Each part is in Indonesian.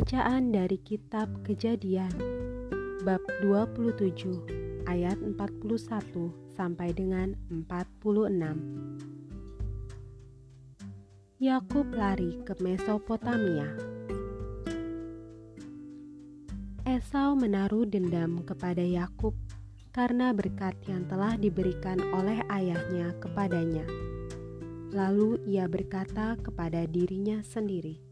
Bacaan dari kitab Kejadian bab 27 ayat 41 sampai dengan 46. Yakub lari ke Mesopotamia. Esau menaruh dendam kepada Yakub karena berkat yang telah diberikan oleh ayahnya kepadanya. Lalu ia berkata kepada dirinya sendiri,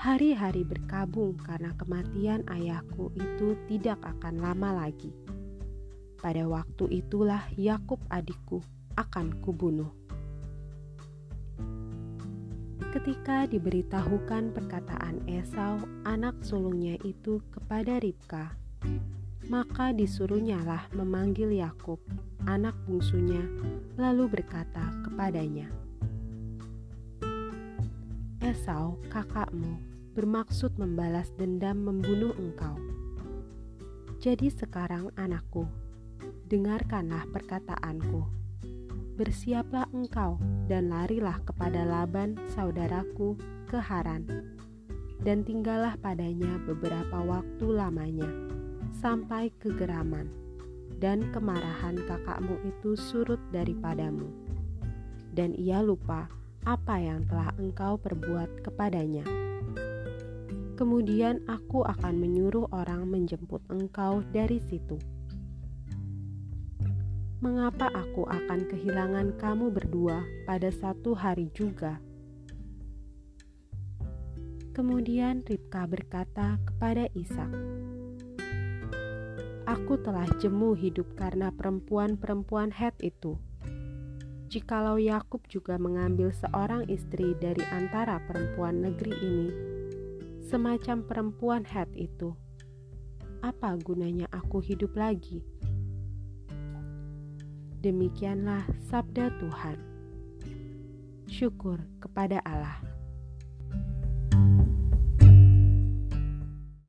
Hari-hari berkabung karena kematian ayahku itu tidak akan lama lagi. Pada waktu itulah Yakub adikku akan kubunuh. Ketika diberitahukan perkataan Esau, anak sulungnya itu kepada Ribka, maka disuruhnyalah memanggil Yakub, anak bungsunya, lalu berkata kepadanya, Esau, kakakmu, bermaksud membalas dendam membunuh engkau. Jadi sekarang anakku, dengarkanlah perkataanku. Bersiaplah engkau dan larilah kepada Laban saudaraku ke Haran, dan tinggallah padanya beberapa waktu lamanya, sampai kegeraman dan kemarahan kakakmu itu surut daripadamu. Dan ia lupa apa yang telah engkau perbuat kepadanya. Kemudian aku akan menyuruh orang menjemput engkau dari situ. Mengapa aku akan kehilangan kamu berdua pada satu hari juga? Kemudian Ribka berkata kepada Ishak, Aku telah jemu hidup karena perempuan-perempuan Het itu. Jikalau Yakub juga mengambil seorang istri dari antara perempuan negeri ini, semacam perempuan Het itu. Apa gunanya aku hidup lagi? Demikianlah sabda Tuhan. Syukur kepada Allah.